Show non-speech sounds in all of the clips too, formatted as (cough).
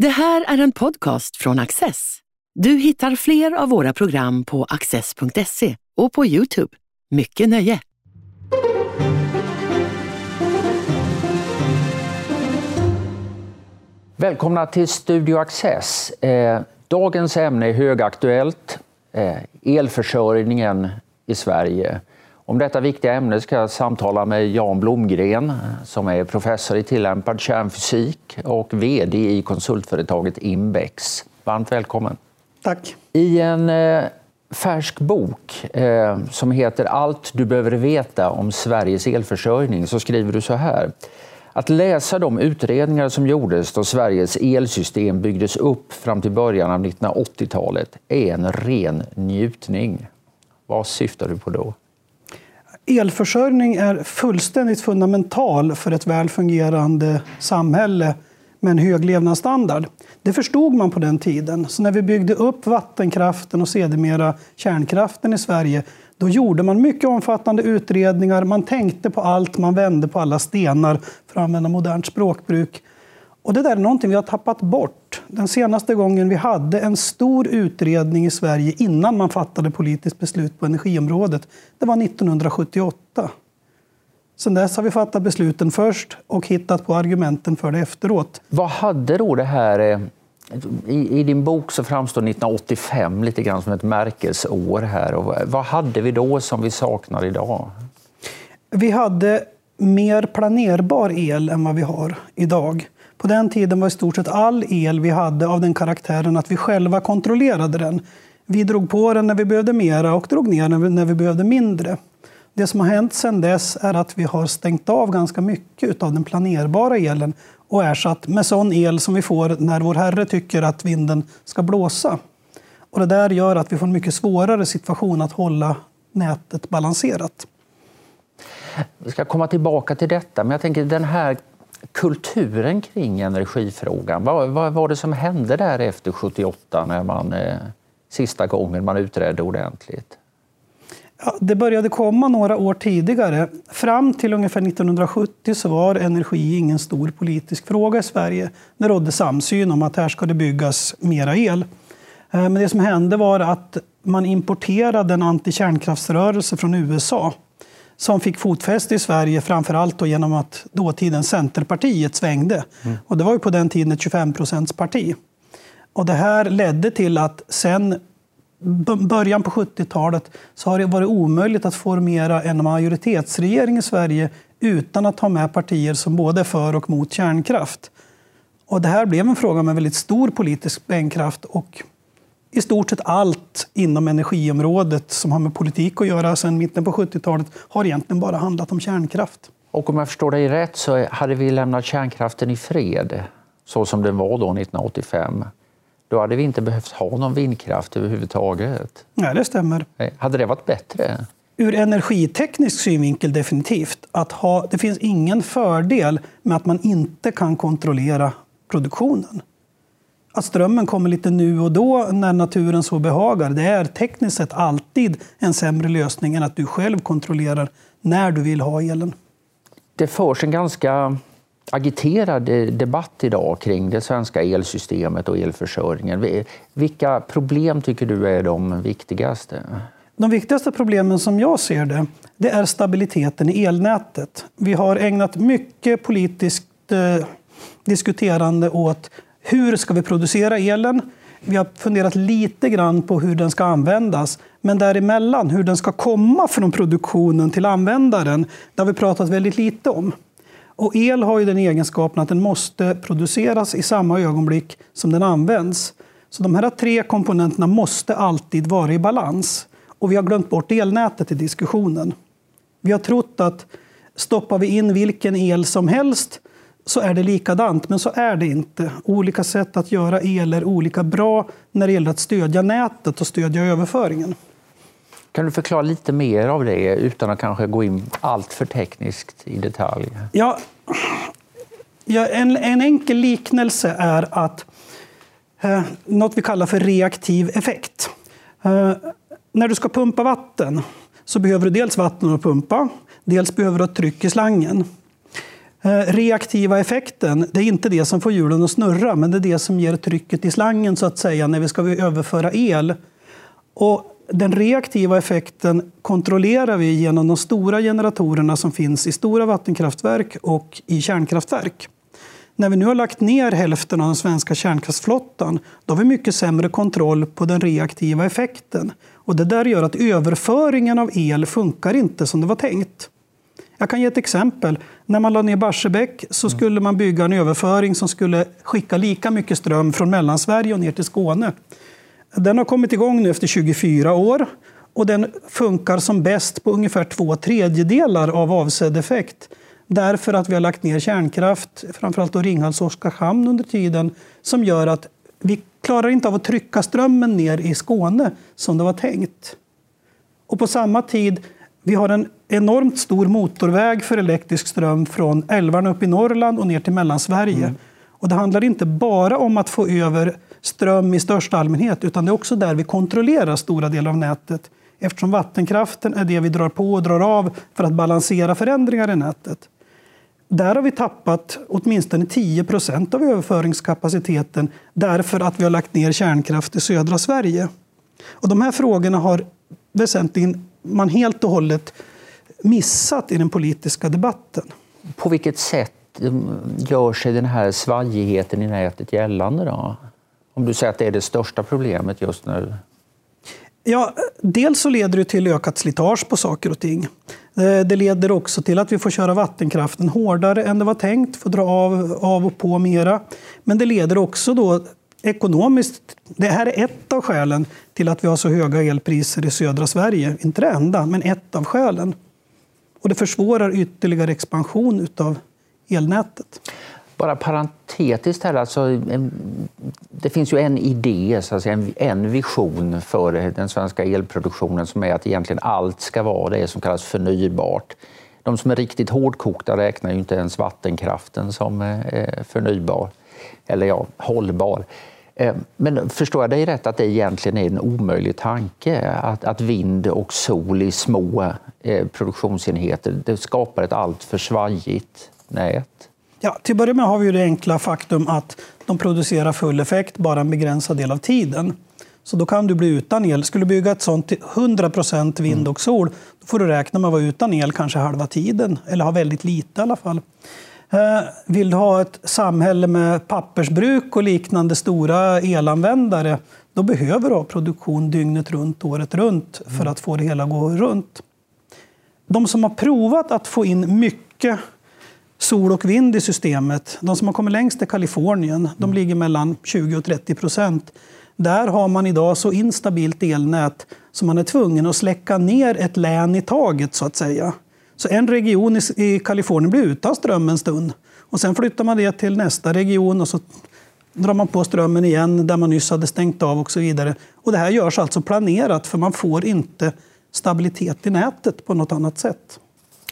Det här är en podcast från Access. Du hittar fler av våra program på access.se och på Youtube. Mycket nöje! Välkomna till Studio Access. Eh, dagens ämne är högaktuellt. Eh, elförsörjningen i Sverige. Om detta viktiga ämne ska jag samtala med Jan Blomgren som är professor i tillämpad kärnfysik och VD i konsultföretaget Imbex. Varmt välkommen. Tack. I en eh, färsk bok eh, som heter Allt du behöver veta om Sveriges elförsörjning så skriver du så här. Att läsa de utredningar som gjordes då Sveriges elsystem byggdes upp fram till början av 1980-talet är en ren njutning. Vad syftar du på då? Elförsörjning är fullständigt fundamental för ett väl fungerande samhälle med en hög levnadsstandard. Det förstod man på den tiden. Så när vi byggde upp vattenkraften och sedermera kärnkraften i Sverige, då gjorde man mycket omfattande utredningar. Man tänkte på allt, man vände på alla stenar, för att använda modernt språkbruk. Och det där är någonting vi har tappat bort. Den senaste gången vi hade en stor utredning i Sverige innan man fattade politiskt beslut på energiområdet, det var 1978. Sedan dess har vi fattat besluten först och hittat på argumenten för det efteråt. Vad hade då det här... Eh, I, I, din bok så framstår 1985 lite grann som ett märkesår. här. Och vad hade vi då som vi saknar idag? Vi hade mer planerbar el än vad vi har idag. På den tiden var i stort sett all el vi hade av den karaktären att vi själva kontrollerade den. Vi drog på den när vi behövde mera och drog ner den när vi behövde mindre. Det som har hänt sedan dess är att vi har stängt av ganska mycket av den planerbara elen och ersatt med sån el som vi får när vår Herre tycker att vinden ska blåsa. Och det där gör att vi får en mycket svårare situation att hålla nätet balanserat. Vi ska komma tillbaka till detta, men jag tänker den här kulturen kring energifrågan. Vad, vad var det som hände där efter 78 när man eh, sista gången man utredde ordentligt? Ja, det började komma några år tidigare. Fram till ungefär 1970 så var energi ingen stor politisk fråga i Sverige. Det rådde samsyn om att här ska det byggas mera el. Eh, men det som hände var att man importerade en antikärnkraftsrörelse från USA som fick fotfäste i Sverige, framför allt genom att dåtidens Centerpartiet svängde. Mm. Och det var ju på den tiden ett 25 parti. Och det här ledde till att sen början på 70-talet så har det varit omöjligt att formera en majoritetsregering i Sverige utan att ha med partier som både är för och mot kärnkraft. Och det här blev en fråga med väldigt stor politisk sprängkraft och i stort sett allt inom energiområdet som har med politik att göra sedan mitten på 70-talet har egentligen bara handlat om kärnkraft. Och om jag förstår dig rätt så hade vi lämnat kärnkraften i fred så som den var då 1985. Då hade vi inte behövt ha någon vindkraft överhuvudtaget. Nej, det stämmer. Hade det varit bättre? Ur energiteknisk synvinkel definitivt. Att ha, det finns ingen fördel med att man inte kan kontrollera produktionen att strömmen kommer lite nu och då när naturen så behagar, det är tekniskt sett alltid en sämre lösning än att du själv kontrollerar när du vill ha elen. Det förs en ganska agiterad debatt idag kring det svenska elsystemet och elförsörjningen. Vilka problem tycker du är de viktigaste? De viktigaste problemen som jag ser det, det är stabiliteten i elnätet. Vi har ägnat mycket politiskt eh, diskuterande åt hur ska vi producera elen? Vi har funderat lite grann på hur den ska användas. Men däremellan, hur den ska komma från produktionen till användaren, det har vi pratat väldigt lite om. Och el har ju den egenskapen att den måste produceras i samma ögonblick som den används. Så de här tre komponenterna måste alltid vara i balans. Och vi har glömt bort elnätet i diskussionen. Vi har trott att stoppar vi in vilken el som helst så är det likadant, men så är det inte. Olika sätt att göra el är olika bra när det gäller att stödja nätet och stödja överföringen. Kan du förklara lite mer av det utan att kanske gå in allt för tekniskt i detalj? Ja, ja en, en enkel liknelse är att eh, något vi kallar för reaktiv effekt. Eh, när du ska pumpa vatten så behöver du dels vatten att pumpa, dels behöver du ett tryck i slangen. Eh, reaktiva effekten, det är inte det som får hjulen att snurra, men det är det som ger trycket i slangen så att säga när vi ska överföra el. Och den reaktiva effekten kontrollerar vi genom de stora generatorerna som finns i stora vattenkraftverk och i kärnkraftverk. När vi nu har lagt ner hälften av den svenska kärnkraftsflottan, då har vi mycket sämre kontroll på den reaktiva effekten. Och det där gör att överföringen av el funkar inte som det var tänkt. Jag kan ge ett exempel. När man la ner Barsebäck så mm. skulle man bygga en överföring som skulle skicka lika mycket ström från Mellansverige och ner till Skåne. Den har kommit igång nu efter 24 år och den funkar som bäst på ungefär två tredjedelar av avsedd effekt. Därför att vi har lagt ner kärnkraft, framförallt Ringhals och Oskarshamn under tiden, som gör att vi klarar inte av att trycka strömmen ner i Skåne som det var tänkt. Och på samma tid, vi har en enormt stor motorväg för elektrisk ström från älvarna upp i Norrland och ner till Mellansverige. Mm. Och det handlar inte bara om att få över ström i största allmänhet, utan det är också där vi kontrollerar stora delar av nätet. Eftersom vattenkraften är det vi drar på och drar av för att balansera förändringar i nätet. Där har vi tappat åtminstone 10 procent av överföringskapaciteten därför att vi har lagt ner kärnkraft i södra Sverige. Och de här frågorna har väsentligen man helt och hållet missat i den politiska debatten. På vilket sätt mm, gör sig den här svajigheten i nätet gällande? Då? Om du säger att det är det största problemet just nu? Ja, dels så leder det till ökat slitage på saker och ting. Eh, det leder också till att vi får köra vattenkraften hårdare än det var tänkt, får dra av, av och på mera. Men det leder också då ekonomiskt, det här är ett av skälen till att vi har så höga elpriser i södra Sverige. Inte det enda, men ett av skälen. Och det försvårar ytterligare expansion av elnätet. Bara parentetiskt här, alltså, det finns ju en idé, så att säga, en vision för den svenska elproduktionen som är att egentligen allt ska vara det som kallas förnybart. De som är riktigt hårdkokta räknar ju inte ens vattenkraften som eh, förnybar, eller ja, hållbar. Eh, men förstår jag dig rätt att det egentligen är en omöjlig tanke att, att vind och sol i små eh, produktionsenheter det skapar ett alltför svajigt nät? Ja, till att börja med har vi det enkla faktum att de producerar full effekt bara en begränsad del av tiden. Så då kan du bli utan el. Skulle du bygga ett sånt till 100 procent vind och sol, då får du räkna med att vara utan el kanske halva tiden, eller ha väldigt lite i alla fall. Eh, vill du ha ett samhälle med pappersbruk och liknande stora elanvändare, då behöver du ha produktion dygnet runt, året runt, för att få det hela att gå runt. De som har provat att få in mycket sol och vind i systemet, de som har kommit längst är Kalifornien. De mm. ligger mellan 20 och 30 procent. Där har man idag så instabilt elnät så man är tvungen att släcka ner ett län i taget, så att säga. Så en region i Kalifornien blir utan ström en stund. Och sen flyttar man det till nästa region och så drar man på strömmen igen där man nyss hade stängt av och så vidare. Och det här görs alltså planerat för man får inte stabilitet i nätet på något annat sätt.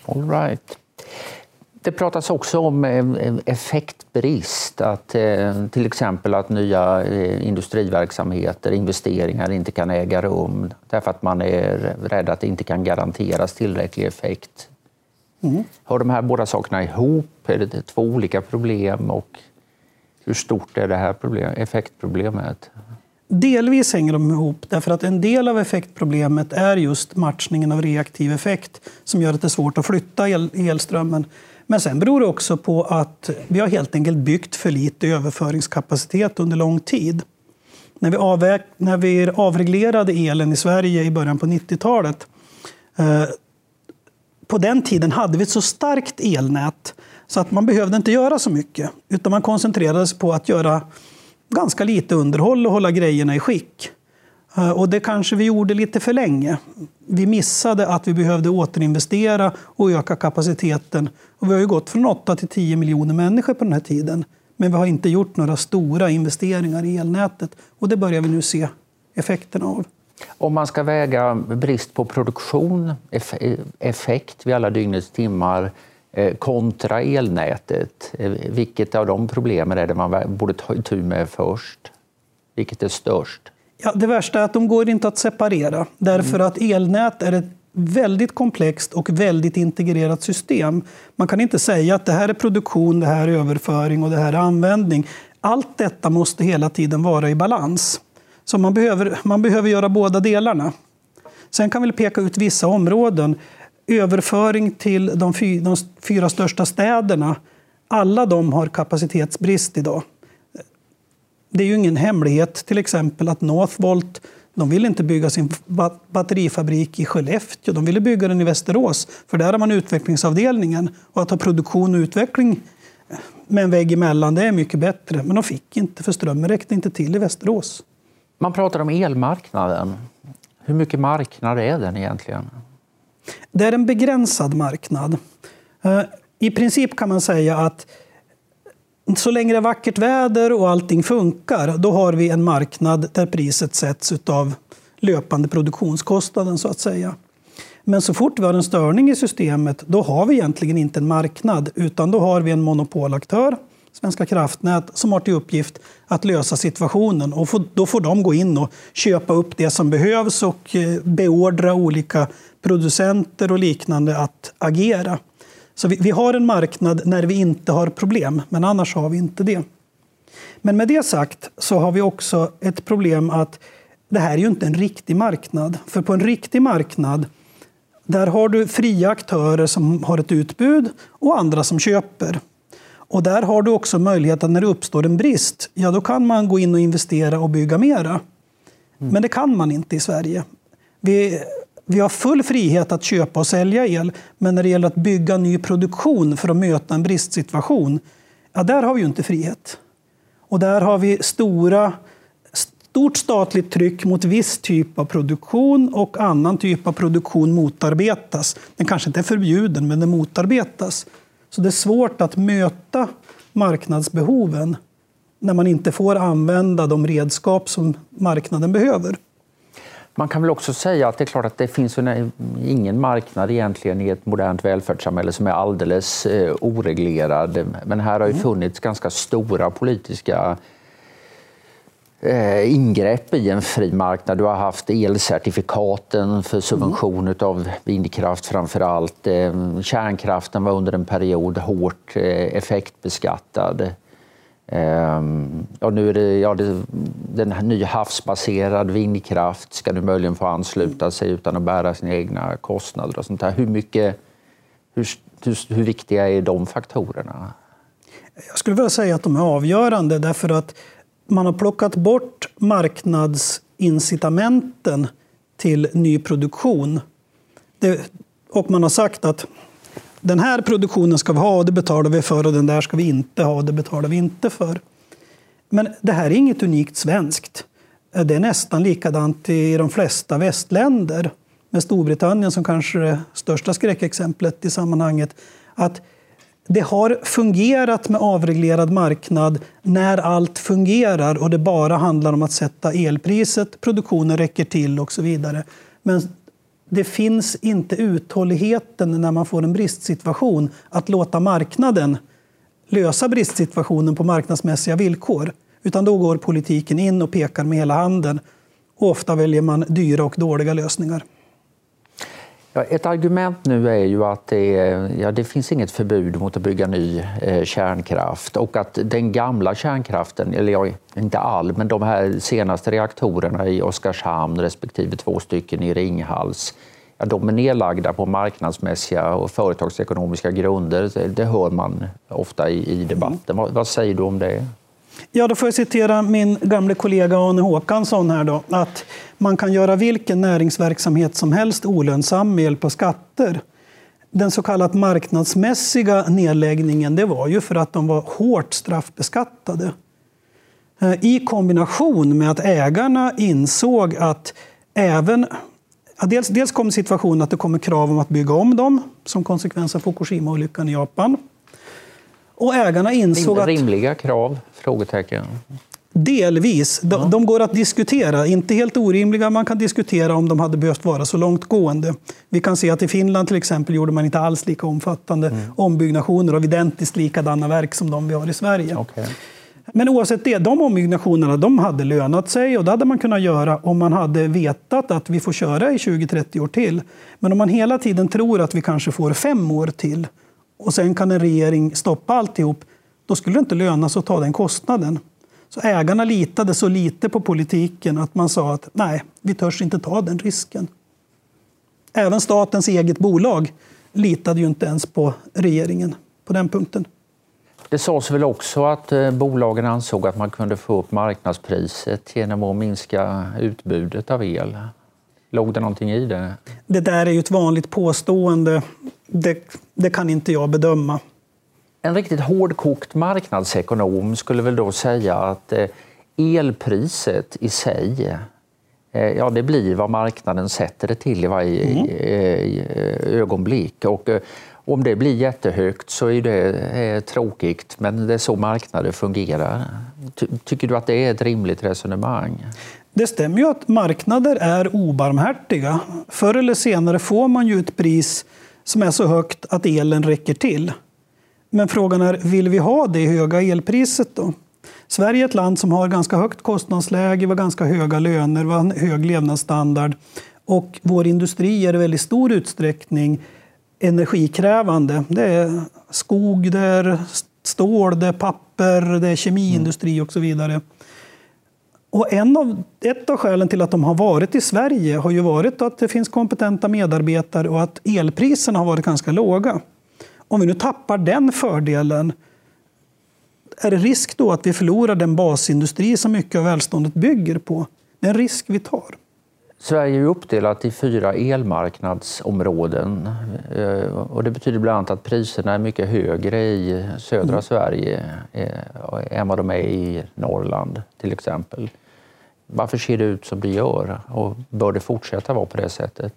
All right. Det pratas också om eh, effektbrist, att eh, till exempel att nya eh, industriverksamheter, investeringar inte kan äga rum därför att man är rädd att det inte kan garanteras tillräcklig effekt. Mm. Hör de här båda sakerna ihop? Är det två olika problem? Och hur stort är det här problem, effektproblemet? Delvis hänger de ihop, därför att en del av effektproblemet är just matchningen av reaktiv effekt som gör att det är svårt att flytta el elströmmen. Men sen beror det också på att vi har helt enkelt byggt för lite överföringskapacitet under lång tid. När vi, avväg, när vi avreglerade elen i Sverige i början på 90-talet eh, på den tiden hade vi ett så starkt elnät så att man behövde inte göra så mycket. Utan man koncentrerade sig på att göra ganska lite underhåll och hålla grejerna i skick. Eh, och det kanske vi gjorde lite för länge. Vi missade att vi behövde återinvestera och öka kapaciteten. Och vi har ju gått från 8 till 10 miljoner människor på den här tiden. Men vi har inte gjort några stora investeringar i elnätet. Och det börjar vi nu se effekterna av. Om man ska väga brist på produktion, effekt vid alla dygnets timmar eh, kontra elnätet, eh, vilket av de problemen är det man borde ta itu med först? Vilket är störst? Ja, det värsta är att de går inte att separera därför mm. att elnät är ett väldigt komplext och väldigt integrerat system. Man kan inte säga att det här är produktion, det här är överföring och det här är användning. Allt detta måste hela tiden vara i balans. Så man behöver, man behöver göra båda delarna. Sen kan vi peka ut vissa områden. Överföring till de, fy, de fyra största städerna. Alla de har kapacitetsbrist idag. Det är ju ingen hemlighet till exempel att Northvolt de vill inte bygga sin batterifabrik i Skellefteå, de ville bygga den i Västerås. För där har man utvecklingsavdelningen. Och att ha produktion och utveckling med en vägg emellan, det är mycket bättre. Men de fick inte, för strömmen räckte inte till i Västerås. Man pratar om elmarknaden. Hur mycket marknad är den egentligen? Det är en begränsad marknad. Eh, I princip kan man säga att så länge det är vackert väder och allting funkar, då har vi en marknad där priset sätts av löpande produktionskostnaden så att säga. Men så fort vi har en störning i systemet, då har vi egentligen inte en marknad, utan då har vi en monopolaktör, Svenska kraftnät, som har till uppgift att lösa situationen. Och då får de gå in och köpa upp det som behövs och eh, beordra olika producenter och liknande att agera. Så vi, har en marknad när vi inte har problem, men annars har vi inte det. Men med det sagt så har vi också ett problem att det här är ju inte en riktig marknad. För på en riktig marknad där har du fria aktörer som har ett utbud och andra som köper. Och där har du också möjlighet att när det uppstår en brist, ja då kan man gå in och investera och bygga mera. Mm. Men det kan man inte i Sverige. Vi, vi har full frihet att köpa och sälja el, men när det gäller att bygga ny produktion för att möta en bristsituation, ja, där har vi ju inte frihet. Och där har vi stora, stort statligt tryck mot viss typ av produktion och annan typ av produktion motarbetas. Den kanske inte är förbjuden, men den motarbetas. Så det är svårt att möta marknadsbehoven när man inte får använda de redskap som marknaden behöver. Man kan väl också säga att det är klart att det finns ingen marknad egentligen i ett modernt välfärdssamhälle som är alldeles eh, oreglerad. Men här har ju mm. funnits ganska stora politiska eh, ingrepp i en fri marknad. Du har haft elcertifikaten för subvention mm. av vindkraft framför allt. Eh, kärnkraften var under en period hårt effektbeskattad. Ehm, ja, nu är det, ja, det, den här nya havsbaserad vindkraft ska nu möjligen få ansluta sig utan att bära sina egna kostnader och sånt där. Hur, mycket, hur, hur, hur viktiga är de faktorerna? Jag skulle vilja säga att de är avgörande därför att man har plockat bort marknadsincitamenten till ny produktion. Det, och man har sagt att den här produktionen ska vi ha och det betalar vi för och den där ska vi inte ha och det betalar vi inte för. Men det här är inget unikt svenskt. Det är nästan likadant i de flesta västländer, med Storbritannien som kanske det största skräckexemplet i sammanhanget. Att det har fungerat med avreglerad marknad när allt fungerar och det bara handlar om att sätta elpriset, produktionen räcker till och så vidare. Men det finns inte uthålligheten när man får en bristsituation att låta marknaden lösa bristsituationen på marknadsmässiga villkor. Utan då går politiken in och pekar med hela handen. Och ofta väljer man dyra och dåliga lösningar. Ja, ett argument nu är ju att det, ja, det finns inget förbud mot att bygga ny eh, kärnkraft och att den gamla kärnkraften, eller ja, inte all, men de här senaste reaktorerna i Oskarshamn respektive två stycken i Ringhals, ja, de är nedlagda på marknadsmässiga och företagsekonomiska grunder. Det, hör man ofta i, i debatten. Vad, vad säger du om det? Ja, då får jag citera min gamle kollega Arne Håkansson här då, att man kan göra vilken näringsverksamhet som helst olönsam med hjälp av skatter. Den så kallat marknadsmässiga nedläggningen, det var ju för att de var hårt straffbeskattade. Eh, I kombination med att ägarna insåg att även Ja, dels, dels kom situationen att det kommer krav om att bygga om dem som konsekvens av Fukushima-olyckan i Japan. Och ägarna insåg att... Rimliga krav? Frågetecken. Delvis. De, ja. de, går att diskutera. Inte helt orimliga. Man kan diskutera om de hade behövt vara så långtgående. Vi kan se att i Finland till exempel gjorde man inte alls lika omfattande mm. ombyggnationer av identiskt likadana verk som de vi har i Sverige. Okay. Men oavsett det, de ombyggnationerna de hade lönat sig och det hade man kunnat göra om man hade vetat att vi får köra i 20-30 år till. Men om man hela tiden tror att vi kanske får fem år till och sen kan en regering stoppa alltihop, då skulle det inte löna sig att ta den kostnaden. Så ägarna litade så lite på politiken att man sa att nej, vi törs inte ta den risken. Även statens eget bolag litade ju inte ens på regeringen på den punkten. Det sades väl också att eh, bolagen ansåg att man kunde få upp marknadspriset genom att minska utbudet av el. Låg det någonting i det? Det där är ju ett vanligt påstående. Det, det kan inte jag bedöma. En riktigt hårdkokt marknadsekonom skulle väl då säga att eh, elpriset i sig eh, Ja, det blir vad marknaden sätter det till i varje mm. ögonblick. Och om det blir jättehögt så är det tråkigt, men det är så marknader fungerar. Tycker du att det är ett rimligt resonemang? Det stämmer ju att marknader är obarmhärtiga. Förr eller senare får man ju ett pris som är så högt att elen räcker till. Men frågan är, vill vi ha det höga elpriset då? Sverige är ett land som har ganska högt kostnadsläge, vi har ganska höga löner, vi har en hög levnadsstandard och vår industri är i väldigt stor utsträckning energikrävande. Det är skog, det är stål, det är papper, det är kemiindustri och så vidare. Och en av, ett av skälen till att de har varit i Sverige har ju varit att det finns kompetenta medarbetare och att elpriserna har varit ganska låga. Om vi nu tappar den fördelen, är det risk då att vi förlorar den basindustri som mycket av välståndet bygger på? Det är en risk vi tar. Sverige är uppdelat i fyra elmarknadsområden eh, och det betyder bland annat att priserna är mycket högre i södra mm. Sverige eh, än vad de är i Norrland till exempel. Varför ser det ut som det gör och bör det fortsätta vara på det sättet?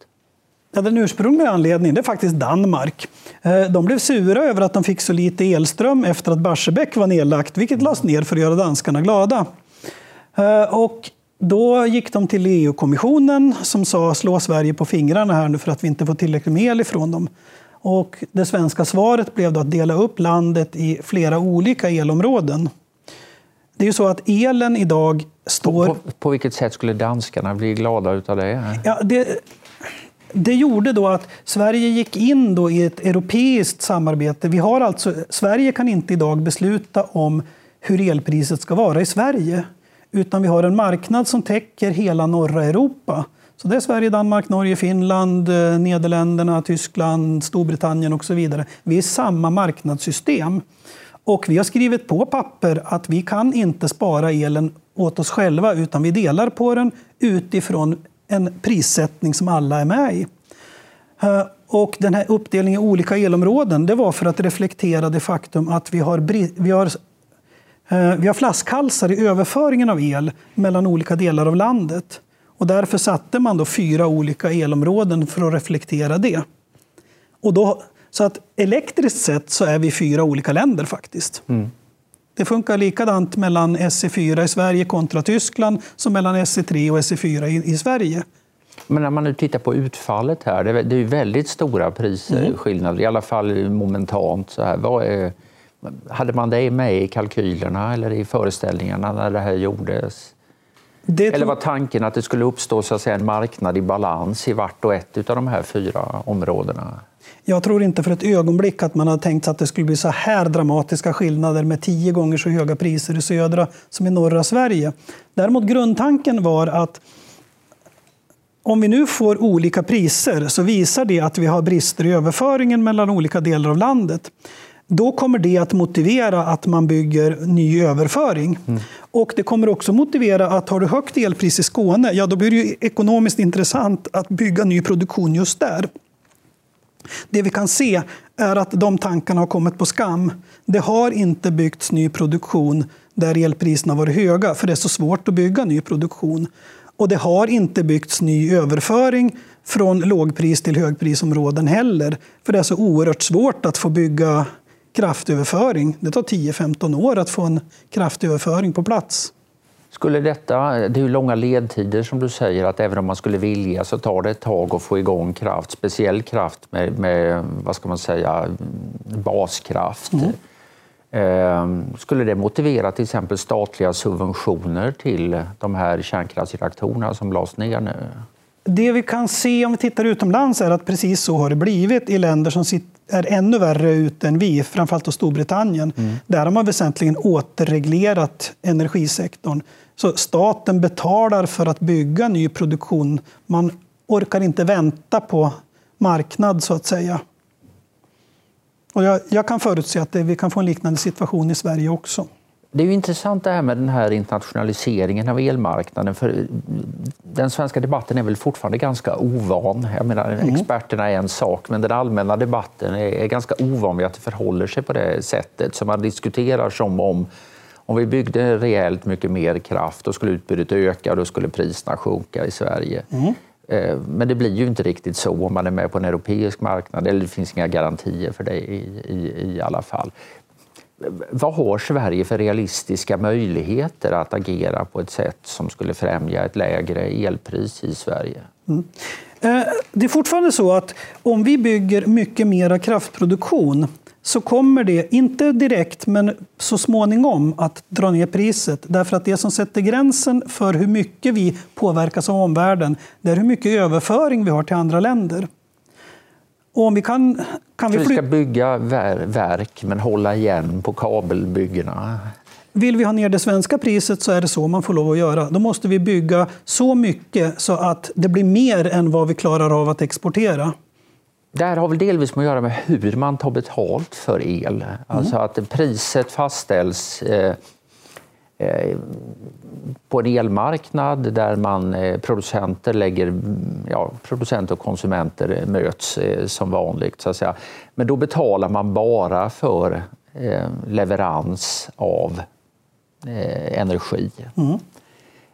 Ja, den ursprungliga anledningen är faktiskt Danmark. Eh, de blev sura över att de fick så lite elström efter att Barsebäck var nedlagt, vilket lades ner för att göra danskarna glada. Och då gick de till EU-kommissionen som sa slå Sverige på fingrarna här nu för att vi inte får tillräckligt med el ifrån dem. Och det svenska svaret blev då att dela upp landet i flera olika elområden. Det är ju så att elen idag står... På, på, på vilket sätt skulle danskarna bli glada utav det? Ja, det, det gjorde då att Sverige gick in då i ett europeiskt samarbete. Vi har alltså, Sverige kan inte idag besluta om hur elpriset ska vara i Sverige utan vi har en marknad som täcker hela norra Europa. Så det är Sverige, Danmark, Norge, Finland, eh, Nederländerna, Tyskland, Storbritannien och så vidare. Vi är samma marknadssystem. Och vi har skrivit på papper att vi kan inte spara elen åt oss själva utan vi delar på den utifrån en prissättning som alla är med i. Eh, och den här uppdelningen i olika elområden det var för att reflektera det faktum att vi har, vi har vi har flaskhalsar i överföringen av el mellan olika delar av landet. Och därför satte man då fyra olika elområden för att reflektera det. Och då, så att elektriskt sett så är vi fyra olika länder faktiskt. Mm. Det funkar likadant mellan SE4 i Sverige kontra Tyskland som mellan SE3 och SE4 i, i Sverige. Men när man nu tittar på utfallet här, det är, är väldigt stora prisskillnader, mm. i alla fall momentant. Så här. Vad är, hade man det med i kalkylerna eller i föreställningarna när det här gjordes? Det eller var tanken att det skulle uppstå så att säga, en marknad i balans i vart och ett av de här fyra områdena? Jag tror inte för ett ögonblick att man hade tänkt sig att det skulle bli så här dramatiska skillnader med tio gånger så höga priser i södra som i norra Sverige. Däremot grundtanken var att om vi nu får olika priser så visar det att vi har brister i överföringen mellan olika delar av landet då kommer det att motivera att man bygger ny överföring. Mm. Och det kommer också motivera att har du högt elpris i Skåne, ja då blir det ekonomiskt intressant att bygga ny produktion just där. Det vi kan se är att de tankarna har kommit på skam. Det har inte byggts ny produktion där elpriserna varit höga, för det är så svårt att bygga ny produktion. Och det har inte byggts ny överföring från lågpris till högprisområden heller, för det är så oerhört svårt att få bygga kraftöverföring. Det tar 10-15 år att få en kraftöverföring på plats. Skulle detta, det är långa ledtider som du säger, att även om man skulle vilja så tar det ett tag att få igång kraft, speciell kraft med, med vad ska man säga, baskraft. Mm. Ehm, skulle det motivera till exempel statliga subventioner till de här kärnkraftsreaktorerna som lades ner nu? Det vi kan se om vi tittar utomlands är att precis så har det blivit i länder som är ännu värre ute än vi, framförallt då Storbritannien. Mm. Där har man väsentligen återreglerat energisektorn. Så staten betalar för att bygga ny produktion. Man orkar inte vänta på marknad, så att säga. Och jag, jag kan förutse att det, vi kan få en liknande situation i Sverige också. Det är ju intressant det här med den här internationaliseringen av elmarknaden. För den svenska debatten är väl fortfarande ganska ovan. Jag menar, mm. Experterna är en sak, men den allmänna debatten är, ganska ovan vid att det förhåller sig på det sättet. Så man diskuterar som om om vi byggde rejält mycket mer kraft, då skulle utbudet öka och då skulle priserna sjunka i Sverige. Mm. Eh, men det blir ju inte riktigt så om man är med på en europeisk marknad, eller det finns inga garantier för det i, i, i alla fall. Vad har Sverige för realistiska möjligheter att agera på ett sätt som skulle främja ett lägre elpris i Sverige? Mm. Eh, det är fortfarande så att om vi bygger mycket mer kraftproduktion så kommer det, inte direkt, men så småningom att dra ner priset. Därför att det som sätter gränsen för hur mycket vi påverkas av omvärlden, det är hur mycket överföring vi har till andra länder. Och om vi kan, kan vi, vi ska bygga verk, men hålla igen på kabelbyggena? Vill vi ha ner det svenska priset så är det så man får lov att göra. Då måste vi bygga så mycket så att det blir mer än vad vi klarar av att exportera. Det här har väl delvis med att göra med hur man tar betalt för el. Mm. Alltså att priset fastställs eh, på en elmarknad där man eh, producenter lägger, ja, producenter och konsumenter möts eh, som vanligt. Så att säga. Men då betalar man bara för eh, leverans av eh, energi. Mm.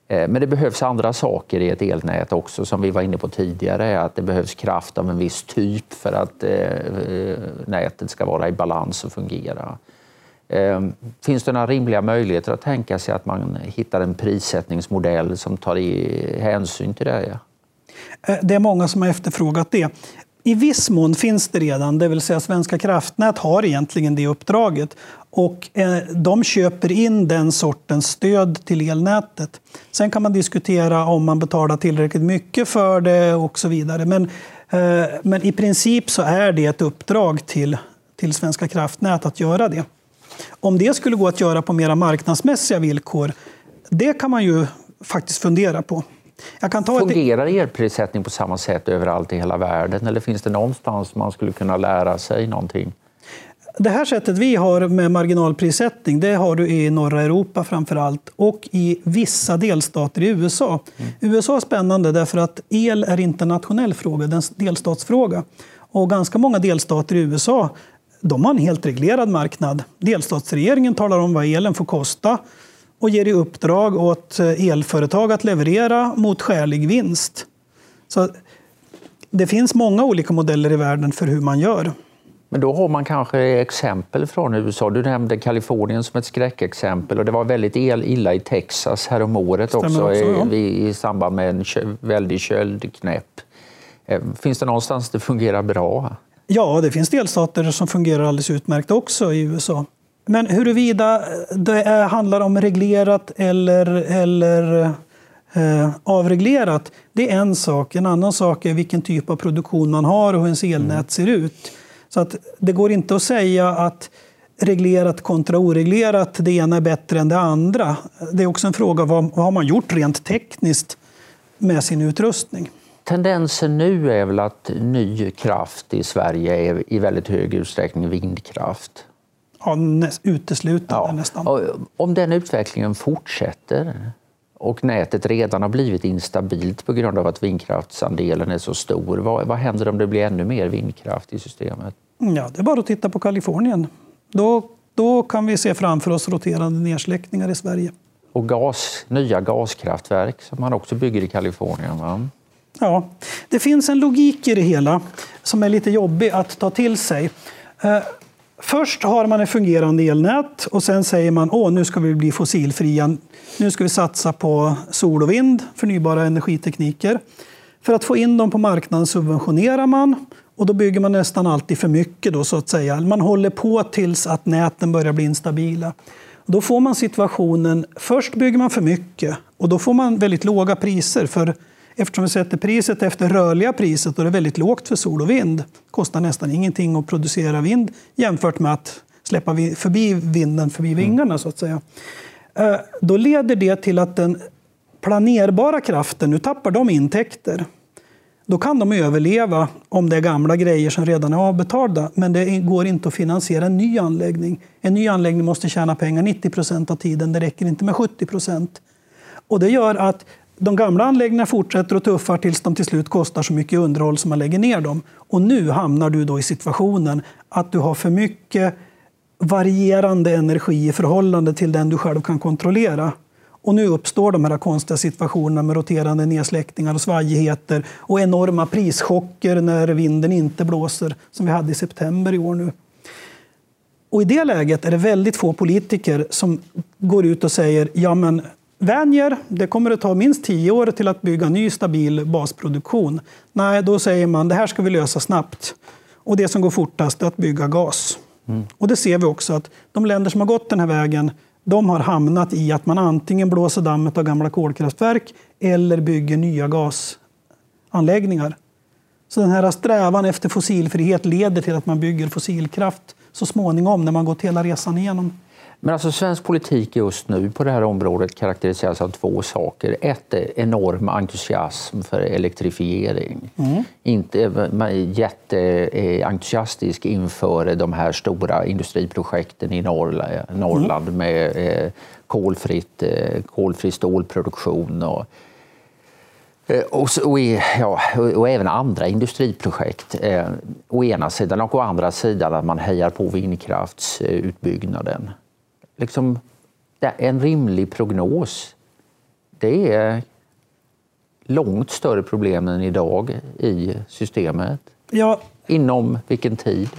Eh, men det behövs andra saker i ett elnät också som vi var inne på tidigare. Att det behövs kraft av en viss typ för att eh, nätet ska vara i balans och fungera. Ehm, finns det några rimliga möjligheter att tänka sig att man hittar en prissättningsmodell som tar i hänsyn till det? Eh, det är många som har efterfrågat det. I viss mån finns det redan, det vill säga Svenska kraftnät har egentligen det uppdraget. Och eh, de köper in den sortens stöd till elnätet. Sen kan man diskutera om man betalar tillräckligt mycket för det och så vidare. Men, eh, men i princip så är det ett uppdrag till, till Svenska kraftnät att göra det. Om det skulle gå att göra på mera marknadsmässiga villkor, det kan man ju faktiskt fundera på. Fungerar elprissättning på samma sätt överallt i hela världen eller finns det någonstans man skulle kunna lära sig någonting? Det här sättet vi har med marginalprissättning, det har du i norra Europa framför allt och i vissa delstater i USA. Mm. USA är spännande därför att el är internationell fråga, det är en delstatsfråga. Och ganska många delstater i USA de har en helt reglerad marknad. Delstatsregeringen talar om vad elen får kosta och ger i uppdrag åt eh, elföretag att leverera mot skälig vinst. Så det finns många olika modeller i världen för hur man gör. Men då har man kanske exempel från USA. Du nämnde Kalifornien som ett skräckexempel och det var väldigt illa i Texas häromåret också, också ja. i, i samband med en väldig köldknäpp. Eh, finns det någonstans det fungerar bra? Ja, det finns delstater som fungerar alldeles utmärkt också i USA. Men huruvida det handlar om reglerat eller, eller eh, avreglerat, det är en sak. En annan sak är vilken typ av produktion man har och hur ens elnät mm. ser ut. Så att det går inte att säga att reglerat kontra oreglerat, det ena är bättre än det andra. Det är också en fråga vad, vad har man gjort rent tekniskt med sin utrustning. Tendensen nu är väl att ny kraft i Sverige är i väldigt hög utsträckning vindkraft. Ja, uteslutande ja. nästan. Och om den utvecklingen fortsätter och nätet redan har blivit instabilt på grund av att vindkraftsandelen är så stor, vad, vad händer om det blir ännu mer vindkraft i systemet? Ja, det är bara att titta på Kalifornien. Då, då kan vi se framför oss roterande nedsläckningar i Sverige. Och gas, nya gaskraftverk som man också bygger i Kalifornien. Va? Ja, det finns en logik i det hela som är lite jobbig att ta till sig. Eh, först har man ett fungerande elnät och sen säger man att nu ska vi bli fossilfria. Nu ska vi satsa på sol och vind, förnybara energitekniker. För att få in dem på marknaden subventionerar man Och då bygger man nästan alltid för mycket. Då, så att säga. Man håller på tills att näten börjar bli instabila. Då får man situationen, först bygger man för mycket och då får man väldigt låga priser. För eftersom vi sätter priset efter rörliga priset och det är väldigt lågt för sol och vind, kostar nästan ingenting att producera vind jämfört med att släppa förbi vinden förbi mm. vingarna. så att säga. Eh, då leder det till att den planerbara kraften, nu tappar de intäkter. Då kan de överleva om det är gamla grejer som redan är avbetalda. Men det går inte att finansiera en ny anläggning. En ny anläggning måste tjäna pengar 90 procent av tiden. Det räcker inte med 70 procent. Och det gör att de gamla anläggningarna fortsätter att tuffa tills de till slut kostar så mycket underhåll som man lägger ner dem. Och nu hamnar du då i situationen att du har för mycket varierande energi i förhållande till den du själv kan kontrollera. Och nu uppstår de här konstiga situationerna med roterande nedsläckningar och svajigheter och enorma prischocker när vinden inte blåser, som vi hade i september i år nu. Och I det läget är det väldigt få politiker som går ut och säger ja men vänjer, det kommer att ta minst tio år till att bygga ny stabil basproduktion. Nej, då säger man det här ska vi lösa snabbt. Och det som går fortast är att bygga gas. Mm. Och det ser vi också att de länder som har gått den här vägen de har hamnat i att man antingen blåser dammet av gamla kolkraftverk eller bygger nya gasanläggningar. Så den här strävan efter fossilfrihet leder till att man bygger fossilkraft så småningom när man gått hela resan igenom. Men alltså svensk politik just nu på det här området karaktäriseras av två saker. Ett är enorm entusiasm för elektrifiering. Mm. Inte jätteentusiastisk inför de här stora industriprojekten i Norrland mm. med eh, kolfritt, eh, kolfri stålproduktion och eh, och, och, ja, och, även andra industriprojekt eh, å ena sidan och å andra sidan att man hejar på vindkraftsutbyggnaden liksom, en rimlig prognos, det är långt större problem än idag i systemet. Ja. Inom vilken tid?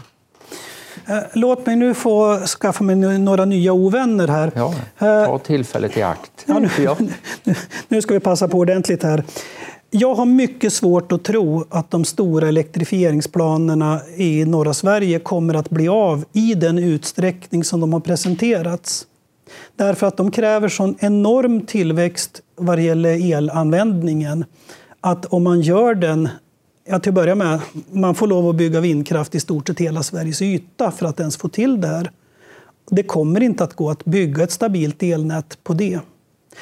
Eh, låt mig nu få skaffa mig några nya ovänner här. Ja, ta eh, tillfället i akt. Ja, nu, (laughs) nu ska vi passa på ordentligt här. Jag har mycket svårt att tro att de stora elektrifieringsplanerna i norra Sverige kommer att bli av i den utsträckning som de har presenterats. Därför att de kräver sån enorm tillväxt vad gäller elanvändningen att om man gör den Ja, till att börja med, man får lov att bygga vindkraft i stort sett hela Sveriges yta för att ens få till det här. Det kommer inte att gå att bygga ett stabilt elnät på det.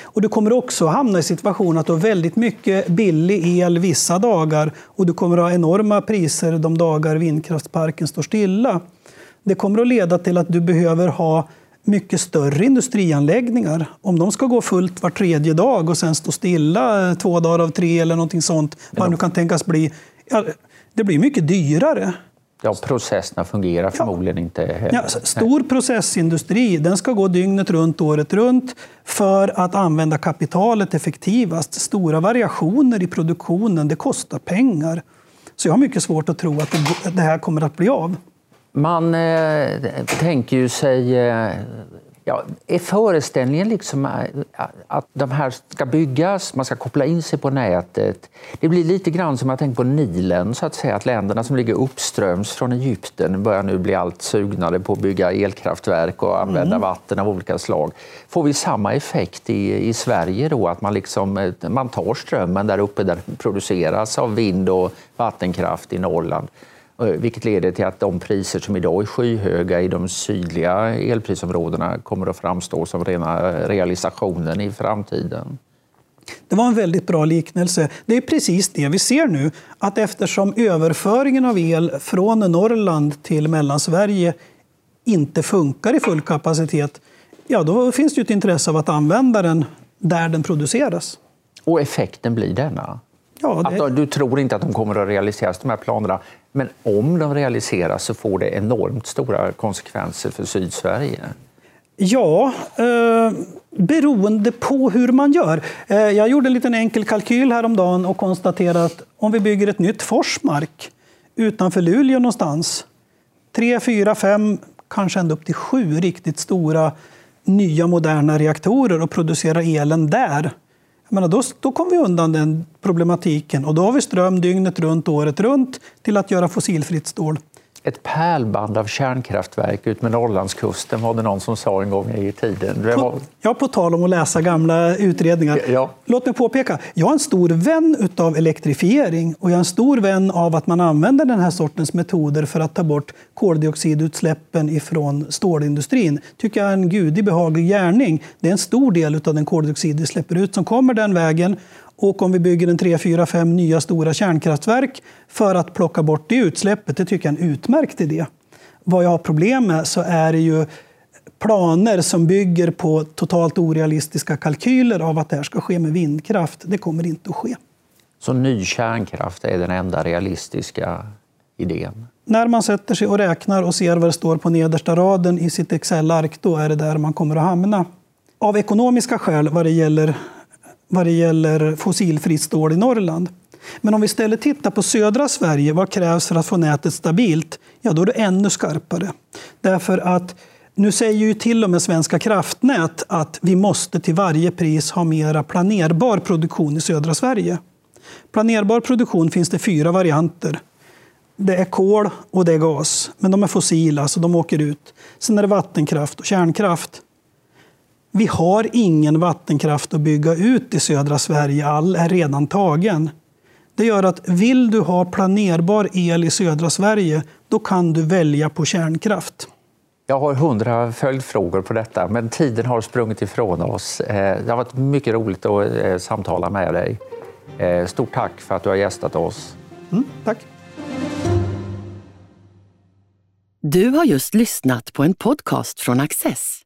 Och du kommer också hamna i situationen att du har väldigt mycket billig el vissa dagar och du kommer ha enorma priser de dagar vindkraftsparken står stilla. Det kommer att leda till att du behöver ha mycket större industrianläggningar. Om de ska gå fullt var tredje dag och sen stå stilla två dagar av tre eller någonting sånt, vad nu kan tänkas bli, ja, det blir mycket dyrare. Ja, processerna fungerar förmodligen ja. inte Ja, stor processindustri den ska gå dygnet runt, året runt för att använda kapitalet effektivast. Stora variationer i produktionen, det kostar pengar. Så jag har mycket svårt att tro att det här kommer att bli av. Man eh, tänker ju sig eh, Ja, är föreställningen liksom äh, att de här ska byggas, man ska koppla in sig på nätet? Det blir lite grann som jag tänker på Nilen, så att säga, att länderna som ligger uppströms från Egypten börjar nu bli allt sugnare på att bygga elkraftverk och använda mm. vatten av olika slag. Får vi samma effekt i, i Sverige då, att man, liksom, eh, man tar strömmen där uppe där den produceras av vind och vattenkraft i Norrland Eh, vilket leder till att de priser som idag är skyhöga i de sydliga elprisområdena kommer att framstå som rena realisationen i framtiden. Det var en väldigt bra liknelse. Det är precis det vi ser nu. Att eftersom överföringen av el från Norrland till Mellansverige inte funkar i full kapacitet, ja då finns det ett intresse av att använda den där den produceras. Och effekten blir denna? Ja, det... att du tror inte att de kommer att realiseras, de här planerna. Men om de realiseras så får det enormt stora konsekvenser för Sydsverige. Ja, eh, beroende på hur man gör. Eh, jag gjorde en liten enkel kalkyl häromdagen och konstaterade att om vi bygger ett nytt Forsmark utanför Luleå någonstans, tre, fyra, fem, kanske ända upp till sju riktigt stora nya moderna reaktorer och producerar elen där jag menar, då, då kom vi undan den problematiken. Och då har vi ström dygnet runt, året runt till att göra fossilfritt stål ett pärlband av kärnkraftverk ut med Norrlandskusten var det någon som sa en gång i tiden. På, ja, på tal om att läsa gamla utredningar. Ja. Låt mig påpeka, jag är en stor vän av elektrifiering och jag är en stor vän av att man använder den här sortens metoder för att ta bort koldioxidutsläppen ifrån stålindustrin. tycker jag är en gudi behaglig gärning. Det är en stor del av den koldioxid vi släpper ut som kommer den vägen och om vi bygger en 3, 4, 5 nya stora kärnkraftverk för att plocka bort det utsläppet, det tycker jag är en utmärkt idé. Vad jag har problem med så är det ju planer som bygger på totalt orealistiska kalkyler av att det här ska ske med vindkraft. Det kommer inte att ske. Så ny kärnkraft är den enda realistiska idén? När man sätter sig och räknar och ser vad det står på nedersta raden i sitt Excel-ark, då är det där man kommer att hamna. Av ekonomiska skäl vad det gäller vad det gäller fossilfritt stål i Norrland. Men om vi istället tittar på södra Sverige, vad krävs för att få nätet stabilt? Ja, då är det ännu skarpare. Därför att nu säger ju till och med Svenska kraftnät att vi måste till varje pris ha mera planerbar produktion i södra Sverige. Planerbar produktion finns det fyra varianter. Det är kol och det är gas, men de är fossila så de åker ut. Sen är det vattenkraft och kärnkraft. Vi har ingen vattenkraft att bygga ut i södra Sverige. All är redan tagen. Det gör att vill du ha planerbar el i södra Sverige, då kan du välja på kärnkraft. Jag har hundra följdfrågor på detta, men tiden har sprungit ifrån oss. Eh, det har varit mycket roligt att eh, samtala med dig. Eh, stort tack för att du har gästat oss. Mm, tack. Du har just lyssnat på en podcast från Access.